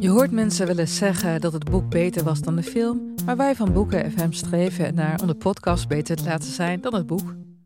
Je hoort mensen willen zeggen dat het boek beter was dan de film, maar wij van Boeken FM streven naar om de podcast beter te laten zijn dan het boek.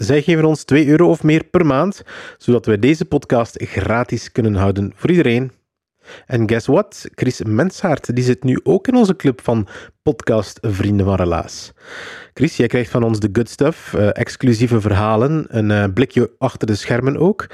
Zij geven ons 2 euro of meer per maand, zodat wij deze podcast gratis kunnen houden voor iedereen. En guess what? Chris Menshaert die zit nu ook in onze club van podcast Vrienden van Relaas. Chris, jij krijgt van ons de good stuff, uh, exclusieve verhalen, een uh, blikje achter de schermen ook,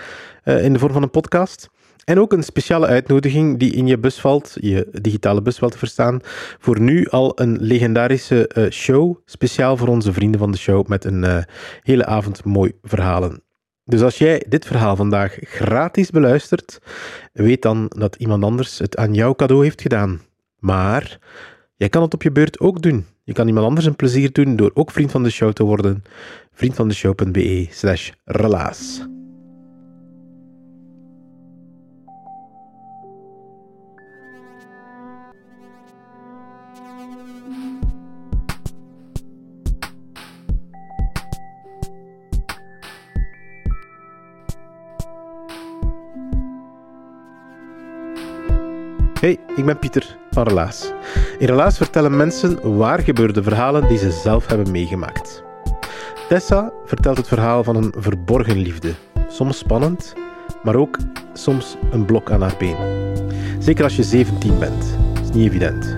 uh, in de vorm van een podcast. En ook een speciale uitnodiging die in je bus valt, je digitale bus wel te verstaan. Voor nu al een legendarische uh, show, speciaal voor onze vrienden van de show, met een uh, hele avond mooi verhalen. Dus als jij dit verhaal vandaag gratis beluistert, weet dan dat iemand anders het aan jou cadeau heeft gedaan. Maar jij kan het op je beurt ook doen. Je kan iemand anders een plezier doen door ook vriend van de show te worden. vriendvandeshow.be slash relaas. Hey, ik ben Pieter van Relaas. In Relaas vertellen mensen waar gebeurde verhalen die ze zelf hebben meegemaakt. Tessa vertelt het verhaal van een verborgen liefde. Soms spannend, maar ook soms een blok aan haar been. Zeker als je 17 bent. Dat is niet evident.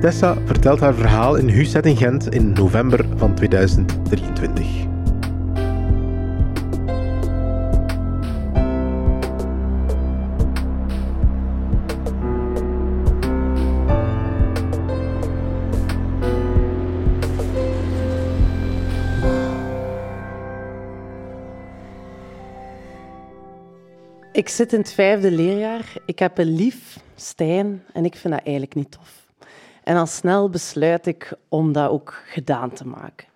Tessa vertelt haar verhaal in Huset in Gent in november van 2023. Zit in het vijfde leerjaar. Ik heb een lief, Stijn, en ik vind dat eigenlijk niet tof. En al snel besluit ik om dat ook gedaan te maken.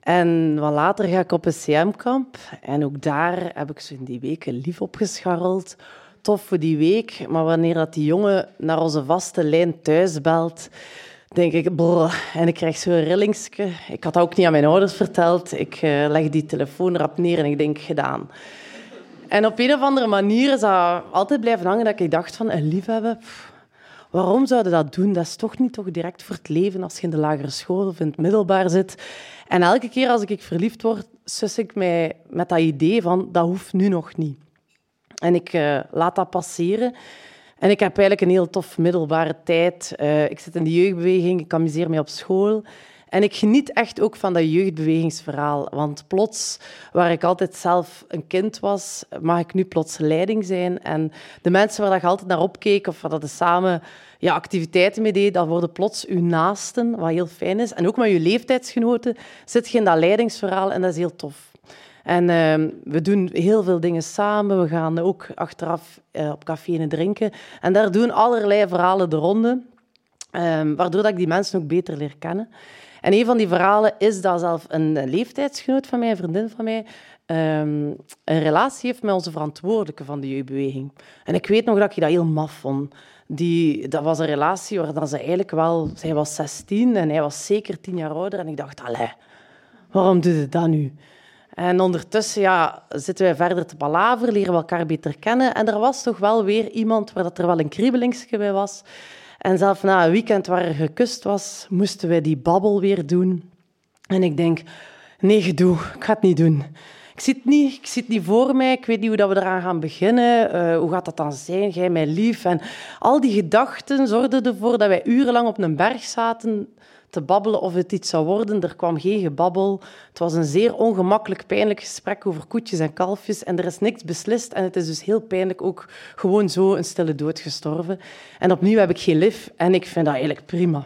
En wat later ga ik op een CM-kamp. En ook daar heb ik zo in die weken lief opgescharreld. Tof voor die week. Maar wanneer dat die jongen naar onze vaste lijn thuis belt, denk ik, brrr, en ik krijg zo'n rillingsje. Ik had dat ook niet aan mijn ouders verteld. Ik uh, leg die telefoon erop neer en ik denk, gedaan. En op een of andere manier is dat altijd blijven hangen dat ik dacht van een liefhebben, pff, waarom zouden dat doen? Dat is toch niet toch direct voor het leven als je in de lagere school of in het middelbaar zit. En elke keer als ik verliefd word, sus ik mij met dat idee van dat hoeft nu nog niet. En ik uh, laat dat passeren. En ik heb eigenlijk een heel tof middelbare tijd. Uh, ik zit in de jeugdbeweging, ik amuseer me op school. En ik geniet echt ook van dat jeugdbewegingsverhaal. Want plots, waar ik altijd zelf een kind was, mag ik nu plots leiding zijn. En de mensen waar ik altijd naar opkeek of waar dat samen ja, activiteiten mee deed, dat worden plots uw naasten, wat heel fijn is. En ook met je leeftijdsgenoten zit je in dat leidingsverhaal en dat is heel tof. En uh, we doen heel veel dingen samen. We gaan ook achteraf uh, op café drinken. En daar doen allerlei verhalen de ronde. Um, waardoor dat ik die mensen ook beter leer kennen. En een van die verhalen is dat zelf een leeftijdsgenoot van mij, een vriendin van mij, um, een relatie heeft met onze verantwoordelijke van de jeugdbeweging. En ik weet nog dat ik dat heel maf vond. Die, dat was een relatie waar dan ze eigenlijk wel... Zij was 16 en hij was zeker 10 jaar ouder. En ik dacht, allee, waarom doe je dat nu? En ondertussen ja, zitten wij verder te palaveren, leren we elkaar beter kennen. En er was toch wel weer iemand waar dat er wel een kriebelingsje bij was. En zelfs na een weekend waar er gekust was, moesten wij die babbel weer doen. En ik denk, nee, gedoe, ik ga het niet doen. Ik zie het niet, ik zie het niet voor mij, ik weet niet hoe dat we eraan gaan beginnen. Uh, hoe gaat dat dan zijn, jij mij lief? En al die gedachten zorgden ervoor dat wij urenlang op een berg zaten te babbelen of het iets zou worden. Er kwam geen gebabbel. Het was een zeer ongemakkelijk, pijnlijk gesprek over koetjes en kalfjes. En er is niks beslist. En het is dus heel pijnlijk ook gewoon zo een stille dood gestorven. En opnieuw heb ik geen lief. En ik vind dat eigenlijk prima.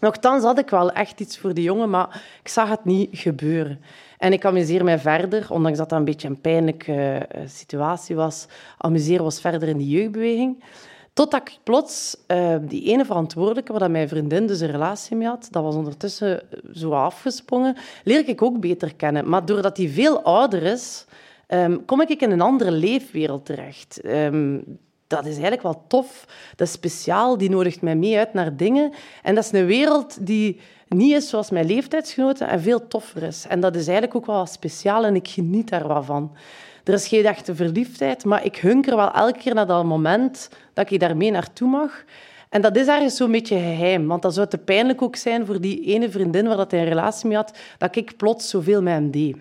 Nochtans had ik wel echt iets voor die jongen, maar ik zag het niet gebeuren. En ik amuseer mij verder, ondanks dat dat een beetje een pijnlijke uh, situatie was, amuseer was verder in die jeugdbeweging. Totdat ik plots uh, die ene verantwoordelijke, waar mijn vriendin dus een relatie mee had, dat was ondertussen zo afgesprongen, leer ik ook beter kennen. Maar doordat hij veel ouder is, um, kom ik in een andere leefwereld terecht. Um, dat is eigenlijk wel tof. Dat is speciaal. Die nodigt mij mee uit naar dingen. En dat is een wereld die niet is zoals mijn leeftijdsgenoten en veel toffer is. En dat is eigenlijk ook wel speciaal en ik geniet daar wel van. Er is geen echte verliefdheid, maar ik hunker wel elke keer naar dat moment dat ik daarmee naartoe mag. En dat is ergens zo'n beetje geheim, want dat zou te pijnlijk ook zijn voor die ene vriendin waar dat hij een relatie mee had, dat ik plots zoveel met hem deed.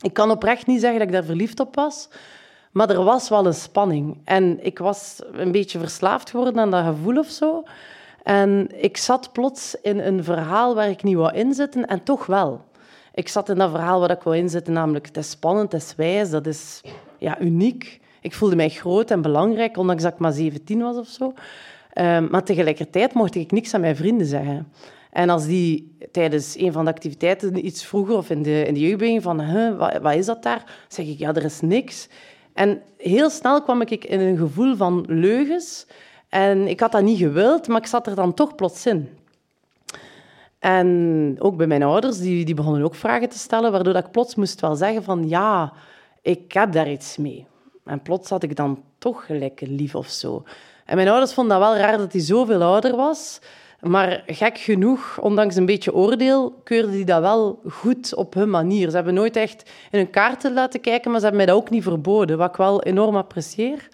Ik kan oprecht niet zeggen dat ik daar verliefd op was, maar er was wel een spanning. En ik was een beetje verslaafd geworden aan dat gevoel of zo. En ik zat plots in een verhaal waar ik niet wou inzitten en toch wel. Ik zat in dat verhaal waar ik wou inzitten, namelijk het is spannend, het is wijs, dat is ja, uniek. Ik voelde mij groot en belangrijk, ondanks dat ik maar 17 was of zo. Um, maar tegelijkertijd mocht ik niks aan mijn vrienden zeggen. En als die tijdens een van de activiteiten iets vroeger of in de, in de jeugdbeweging van huh, wat, wat is dat daar, zeg ik ja, er is niks. En heel snel kwam ik in een gevoel van leugens. En ik had dat niet gewild, maar ik zat er dan toch plots in. En ook bij mijn ouders, die, die begonnen ook vragen te stellen, waardoor ik plots moest wel zeggen van ja, ik heb daar iets mee. En plots had ik dan toch gelijk lief of zo. En mijn ouders vonden dat wel raar dat hij zoveel ouder was. Maar gek genoeg, ondanks een beetje oordeel, keurden die dat wel goed op hun manier. Ze hebben nooit echt in hun kaarten laten kijken, maar ze hebben mij dat ook niet verboden, wat ik wel enorm apprecieer.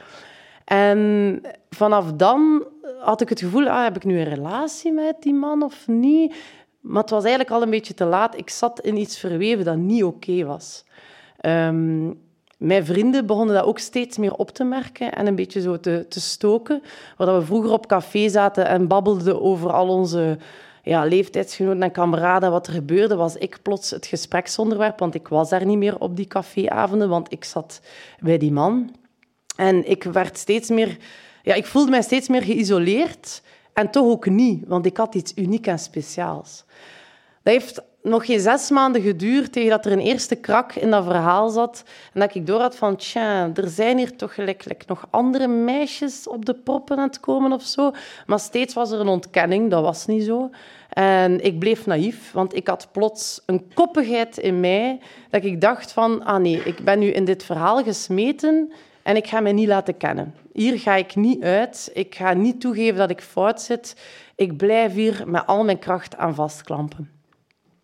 En vanaf dan had ik het gevoel, ah, heb ik nu een relatie met die man of niet? Maar het was eigenlijk al een beetje te laat. Ik zat in iets verweven dat niet oké was. Um, mijn vrienden begonnen dat ook steeds meer op te merken en een beetje zo te, te stoken. Waar we vroeger op café zaten en babbelden over al onze ja, leeftijdsgenoten en kameraden wat er gebeurde, was ik plots het gespreksonderwerp, want ik was daar niet meer op die caféavonden, want ik zat bij die man. En ik werd steeds meer... Ja, ik voelde mij steeds meer geïsoleerd en toch ook niet, want ik had iets uniek en speciaals. Dat heeft nog geen zes maanden geduurd tegen dat er een eerste krak in dat verhaal zat. En dat ik door had van, tja, er zijn hier toch gelijk, nog andere meisjes op de proppen aan het komen of zo. Maar steeds was er een ontkenning, dat was niet zo. En ik bleef naïef, want ik had plots een koppigheid in mij dat ik dacht van, ah nee, ik ben nu in dit verhaal gesmeten en ik ga mij niet laten kennen. Hier ga ik niet uit. Ik ga niet toegeven dat ik fout zit. Ik blijf hier met al mijn kracht aan vastklampen.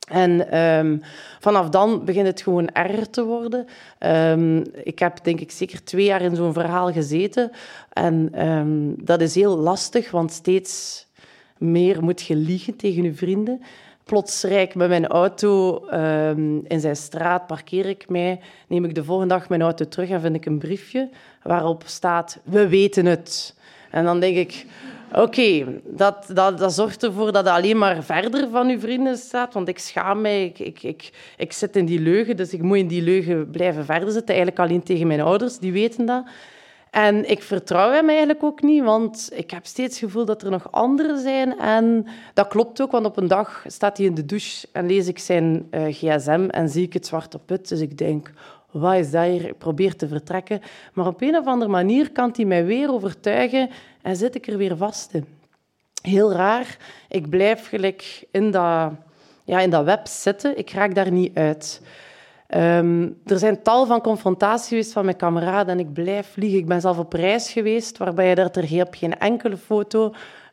En um, vanaf dan begint het gewoon erger te worden. Um, ik heb denk ik zeker twee jaar in zo'n verhaal gezeten. En um, dat is heel lastig, want steeds meer moet je liegen tegen je vrienden. Plots rijd ik met mijn auto in zijn straat, parkeer ik mij, neem ik de volgende dag mijn auto terug en vind ik een briefje waarop staat: We weten het. En dan denk ik, Oké, dat, dat, dat zorgt ervoor dat het alleen maar verder van uw vrienden staat. Want ik schaam mij, ik, ik, ik, ik zit in die leugen, dus ik moet in die leugen blijven verder zitten. Eigenlijk alleen tegen mijn ouders, die weten dat. En ik vertrouw hem eigenlijk ook niet, want ik heb steeds het gevoel dat er nog anderen zijn. En dat klopt ook, want op een dag staat hij in de douche en lees ik zijn uh, gsm en zie ik het zwart op wit. Dus ik denk, wat is dat hier? Ik probeer te vertrekken. Maar op een of andere manier kan hij mij weer overtuigen en zit ik er weer vast in. Heel raar. Ik blijf gelijk in dat, ja, in dat web zitten. Ik raak daar niet uit. Um, er zijn tal van confrontaties geweest van mijn kameraden en ik blijf vliegen. Ik ben zelf op reis geweest, waarbij er, er op geen enkele foto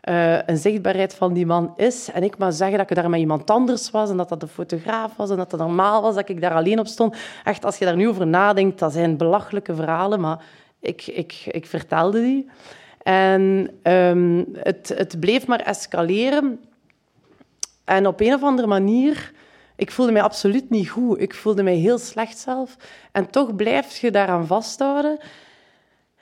uh, een zichtbaarheid van die man is. En ik maar zeggen dat ik daar met iemand anders was en dat dat de fotograaf was en dat het normaal was dat ik daar alleen op stond. Echt, als je daar nu over nadenkt, dat zijn belachelijke verhalen, maar ik, ik, ik vertelde die. En um, het, het bleef maar escaleren. En op een of andere manier... Ik voelde mij absoluut niet goed. Ik voelde mij heel slecht zelf. En toch blijf je daaraan vasthouden.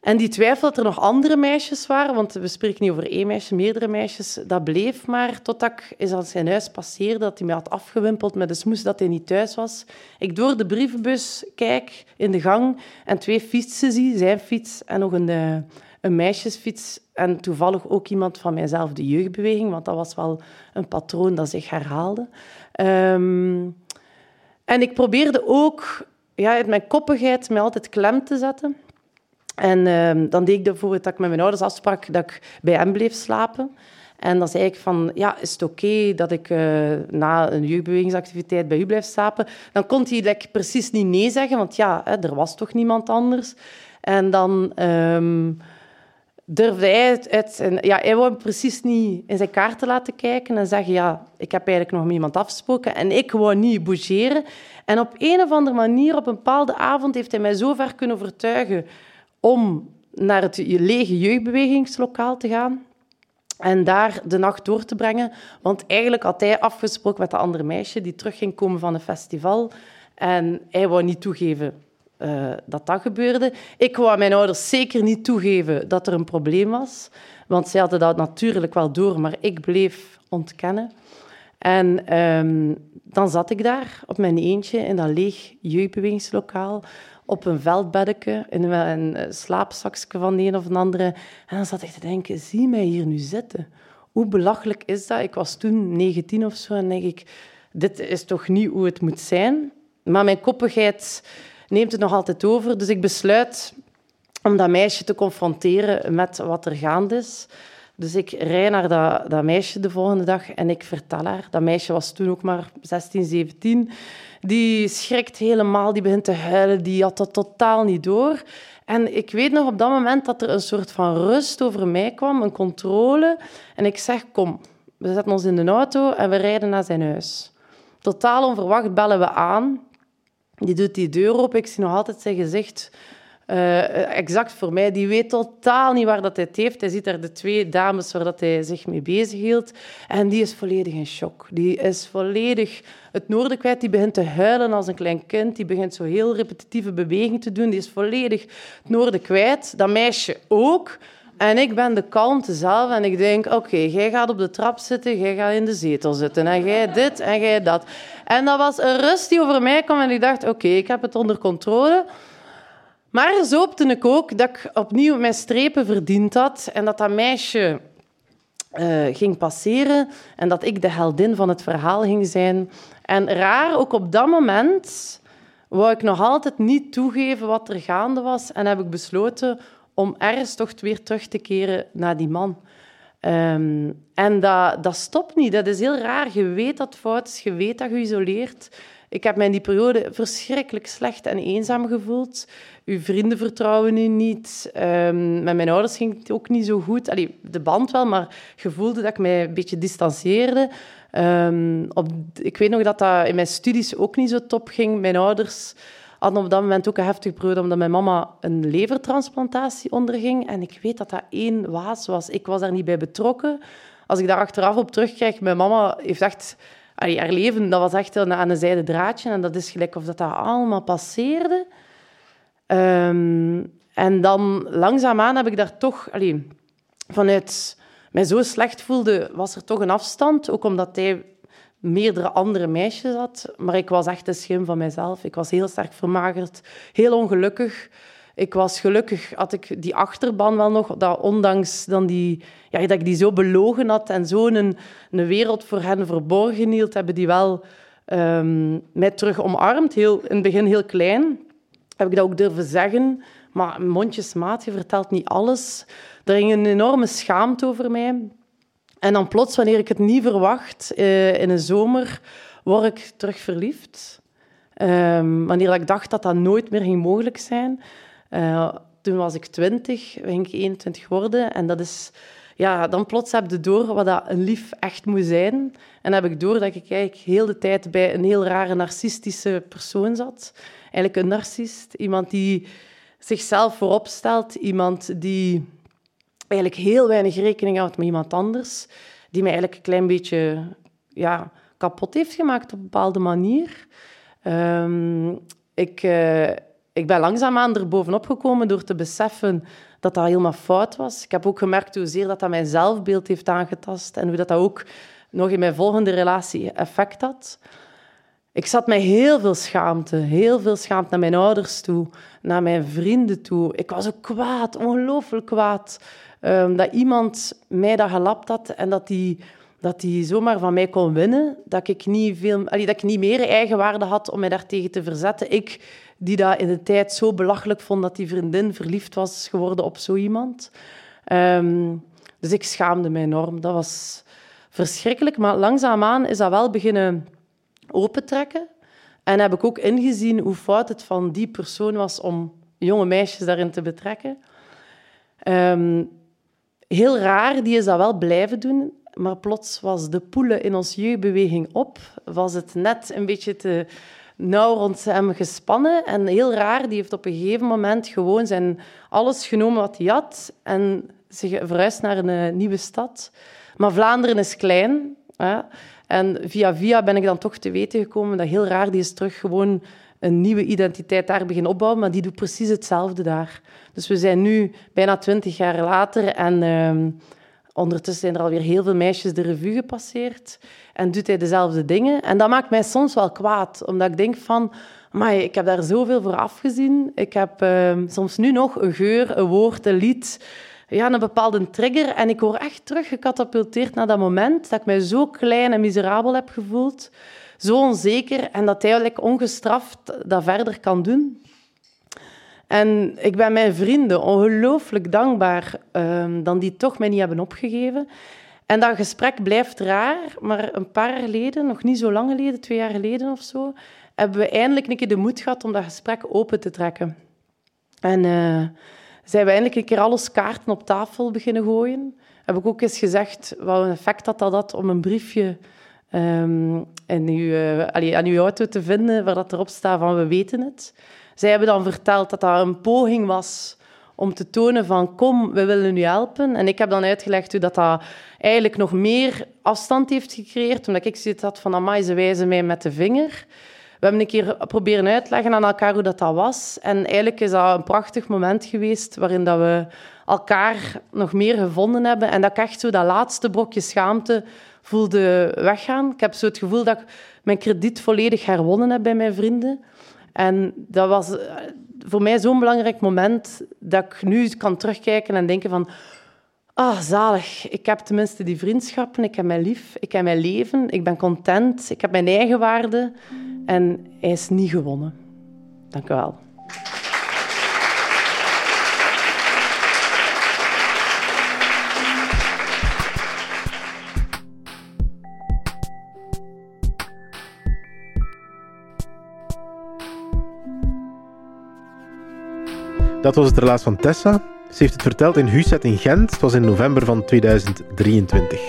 En die twijfel dat er nog andere meisjes waren, want we spreken niet over één meisje, meerdere meisjes, dat bleef maar totdat ik eens aan zijn huis passeerde, dat hij mij had afgewimpeld met de smoes dat hij niet thuis was. Ik door de brievenbus kijk in de gang en twee fietsen zie, zijn fiets en nog een, eh, een meisjesfiets. En toevallig ook iemand van mijzelf, de jeugdbeweging, want dat was wel een patroon dat zich herhaalde. Um, en ik probeerde ook ja, uit mijn koppigheid mij altijd klem te zetten. En ehm, dan deed ik bijvoorbeeld dat ik met mijn ouders afsprak dat ik bij hem bleef slapen. En dan zei ik van, ja, is het oké dat ik uh, na een jeugdbewegingsactiviteit bij u blijf slapen? Dan kon hij like, precies niet nee zeggen, want ja, hè, er was toch niemand anders. En dan um, durfde hij het ja, hij wou precies niet in zijn kaarten laten kijken en zeggen, ja, ik heb eigenlijk nog met iemand afgesproken en ik wou niet bougeren. En op een of andere manier, op een bepaalde avond, heeft hij mij zo ver kunnen overtuigen om naar het lege jeugdbewegingslokaal te gaan en daar de nacht door te brengen. Want eigenlijk had hij afgesproken met de andere meisje die terug ging komen van een festival. En hij wou niet toegeven uh, dat dat gebeurde. Ik wou mijn ouders zeker niet toegeven dat er een probleem was. Want zij hadden dat natuurlijk wel door, maar ik bleef ontkennen. En um, dan zat ik daar op mijn eentje in dat leeg jeugdbewegingslokaal op een veldbeddeke, in een, een slaapzakje van de een of een andere. En dan zat ik te denken, zie mij hier nu zitten. Hoe belachelijk is dat? Ik was toen 19 of zo en denk ik, dit is toch niet hoe het moet zijn? Maar mijn koppigheid neemt het nog altijd over, dus ik besluit om dat meisje te confronteren met wat er gaande is. Dus ik rij naar dat, dat, meisje de volgende dag en ik vertel haar. Dat meisje was toen ook maar 16, 17. Die schrikt helemaal, die begint te huilen, die had dat totaal niet door. En ik weet nog op dat moment dat er een soort van rust over mij kwam, een controle. En ik zeg, kom, we zetten ons in de auto en we rijden naar zijn huis. Totaal onverwacht bellen we aan. Die doet die deur op. Ik zie nog altijd zijn gezicht uh, exact voor mij. Die weet totaal niet waar dat hij het heeft. Hij ziet daar de twee dames waar dat hij zich mee bezighield. En die is volledig in shock. Die is volledig het noorden kwijt. Die begint te huilen als een klein kind. Die begint zo heel repetitieve bewegingen te doen. Die is volledig het noorden kwijt. Dat meisje ook. En ik ben de kalmte zelf en ik denk, oké, jij gaat op de trap zitten, jij gaat in de zetel zitten en jij dit en jij dat. En dat was een rust die over mij kwam en ik dacht, oké, ik heb het onder controle. Maar zo hoopte ik ook dat ik opnieuw mijn strepen verdiend had en dat dat meisje uh, ging passeren en dat ik de heldin van het verhaal ging zijn. En raar, ook op dat moment wou ik nog altijd niet toegeven wat er gaande was en heb ik besloten om ergens toch weer terug te keren naar die man. Um, en dat, dat stopt niet. Dat is heel raar. Je weet dat fout is, je weet dat je isoleert. Ik heb mij in die periode verschrikkelijk slecht en eenzaam gevoeld. Uw vrienden vertrouwen u niet. Um, met mijn ouders ging het ook niet zo goed. Allee, de band wel, maar je voelde dat ik mij een beetje distancieerde. Um, op, ik weet nog dat dat in mijn studies ook niet zo top ging. Mijn ouders hadden op dat moment ook een heftig periode, omdat mijn mama een levertransplantatie onderging. En ik weet dat dat één waas was. Ik was daar niet bij betrokken. Als ik daar achteraf op terugkijk, mijn mama heeft echt allee, haar leven, dat was echt aan een zijde draadje. En dat is gelijk of dat, dat allemaal passeerde. Um, en dan langzaamaan heb ik daar toch... Allee, vanuit mij zo slecht voelde, was er toch een afstand. Ook omdat hij meerdere andere meisjes had. Maar ik was echt een schim van mezelf. Ik was heel sterk vermagerd, heel ongelukkig. Ik was gelukkig, had ik die achterban wel nog, dat ondanks dan die, ja, dat ik die zo belogen had en zo een, een wereld voor hen verborgen hield, hebben die wel um, mij terug omarmd. Heel, in het begin heel klein, heb ik dat ook durven zeggen. Maar mondjesmaat, je vertelt niet alles. Er ging een enorme schaamte over mij. En dan plots, wanneer ik het niet verwacht, uh, in een zomer, word ik terug verliefd. Um, wanneer ik dacht dat dat nooit meer ging mogelijk zijn. Uh, toen was ik twintig, ging ik 21 worden. En dat is... Ja, dan plots heb je door wat dat een lief echt moet zijn. En heb ik door dat ik eigenlijk heel de tijd bij een heel rare narcistische persoon zat. Eigenlijk een narcist. Iemand die zichzelf voorop stelt. Iemand die eigenlijk heel weinig rekening houdt met iemand anders. Die mij eigenlijk een klein beetje ja, kapot heeft gemaakt op een bepaalde manier. Um, ik... Uh, ik ben langzaamaan er bovenop gekomen door te beseffen dat dat helemaal fout was. Ik heb ook gemerkt hoezeer dat, dat mijn zelfbeeld heeft aangetast en hoe dat, dat ook nog in mijn volgende relatie effect had. Ik zat met heel veel schaamte, heel veel schaamte naar mijn ouders toe, naar mijn vrienden toe. Ik was ook kwaad, ongelooflijk kwaad, um, dat iemand mij dat gelapt had en dat die dat hij zomaar van mij kon winnen, dat ik niet, veel, dat ik niet meer eigenwaarde had om mij daartegen te verzetten. Ik, die dat in de tijd zo belachelijk vond dat die vriendin verliefd was geworden op zo iemand. Ehm, dus ik schaamde mij enorm. Dat was verschrikkelijk, maar langzaamaan is dat wel beginnen opentrekken. En heb ik ook ingezien hoe fout het van die persoon was om jonge meisjes daarin te betrekken. Ehm, heel raar, die is dat wel blijven doen. Maar plots was de poelen in ons jeugdbeweging op. Was het net een beetje te nauw rond hem gespannen. En heel raar, die heeft op een gegeven moment gewoon zijn alles genomen wat hij had en zich verhuisd naar een eh, nieuwe stad. Maar Vlaanderen is klein. Hè? En via via ben ik dan toch te weten gekomen dat heel raar, die is terug gewoon een nieuwe identiteit daar beginnen opbouwen, maar die doet precies hetzelfde daar. Dus we zijn nu bijna twintig jaar later en uh, ondertussen zijn er alweer heel veel meisjes de revue gepasseerd en doet hij dezelfde dingen. En dat maakt mij soms wel kwaad, omdat ik denk van, maar ik heb daar zoveel voor afgezien. Ik heb uh, soms nu nog een geur, een woord, een lied, ja, een bepaalde trigger. En ik word echt teruggecatapulteerd naar dat moment dat ik mij zo klein en miserabel heb gevoeld. Zo onzeker en dat hij eigenlijk ongestraft dat verder kan doen. En ik ben mijn vrienden ongelooflijk dankbaar um, dat die toch mij niet hebben opgegeven. En dat gesprek blijft raar, maar een paar jaar geleden, nog niet zo lang geleden, twee jaar geleden of zo, hebben we eindelijk een keer de moed gehad om dat gesprek open te trekken. En uh, zijn we eindelijk een keer alles kaarten op tafel beginnen gooien. Heb ik ook eens gezegd wat een effect had dat had om een briefje um, uw, allee, aan uw auto te vinden waar dat erop staat van we weten het. Zij hebben dan verteld dat dat een poging was om te tonen van kom, we willen u helpen. En ik heb dan uitgelegd hoe dat, dat eigenlijk nog meer afstand heeft gecreëerd, omdat ik zoiets had van amai, ze wijzen mij met de vinger. We hebben een keer proberen uitleggen aan elkaar hoe dat, dat was. En eigenlijk is dat een prachtig moment geweest waarin dat we elkaar nog meer gevonden hebben. En dat ik echt zo dat laatste brokje schaamte voelde weggaan. Ik heb zo het gevoel dat ik mijn krediet volledig herwonnen heb bij mijn vrienden. En dat was eh, voor mij zo'n belangrijk moment dat ik nu kan terugkijken en denken van... Ah, zalig. Ik heb tenminste die vriendschappen. Ik heb mijn lief. Ik heb mijn leven. Ik ben content. Ik heb mijn eigen waarde. En hij is niet gewonnen. Dank u wel. Dat was het relaas van Tessa. Ze heeft het verteld in Huset in Gent. Het was in november van 2023.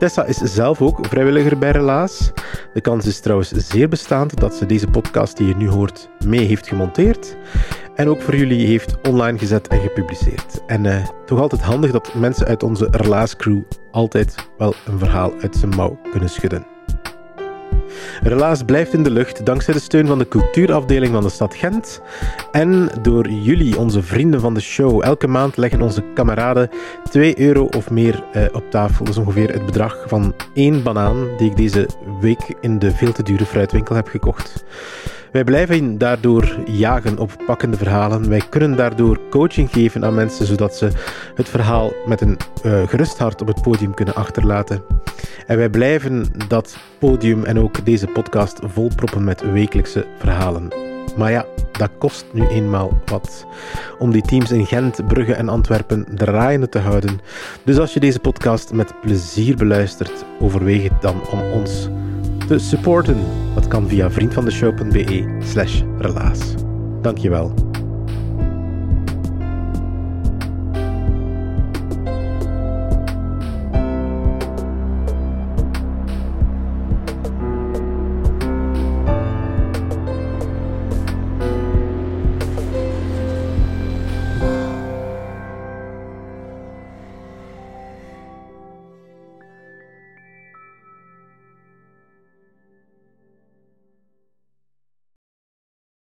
Tessa is zelf ook vrijwilliger bij Relaas. De kans is trouwens zeer bestaand dat ze deze podcast die je nu hoort mee heeft gemonteerd. En ook voor jullie heeft online gezet en gepubliceerd. En uh, toch altijd handig dat mensen uit onze Relaas-crew altijd wel een verhaal uit zijn mouw kunnen schudden. Relaas blijft in de lucht dankzij de steun van de cultuurafdeling van de stad Gent. En door jullie, onze vrienden van de show. Elke maand leggen onze kameraden 2 euro of meer eh, op tafel. Dat is ongeveer het bedrag van één banaan die ik deze week in de veel te dure fruitwinkel heb gekocht. Wij blijven daardoor jagen op pakkende verhalen. Wij kunnen daardoor coaching geven aan mensen, zodat ze het verhaal met een uh, gerust hart op het podium kunnen achterlaten. En wij blijven dat podium en ook deze podcast volproppen met wekelijkse verhalen. Maar ja, dat kost nu eenmaal wat. Om die teams in Gent, Brugge en Antwerpen draaiende te houden. Dus als je deze podcast met plezier beluistert, overweeg het dan om ons te supporten. Dat kan via vriendvandeshow.be slash relaas. Dankjewel.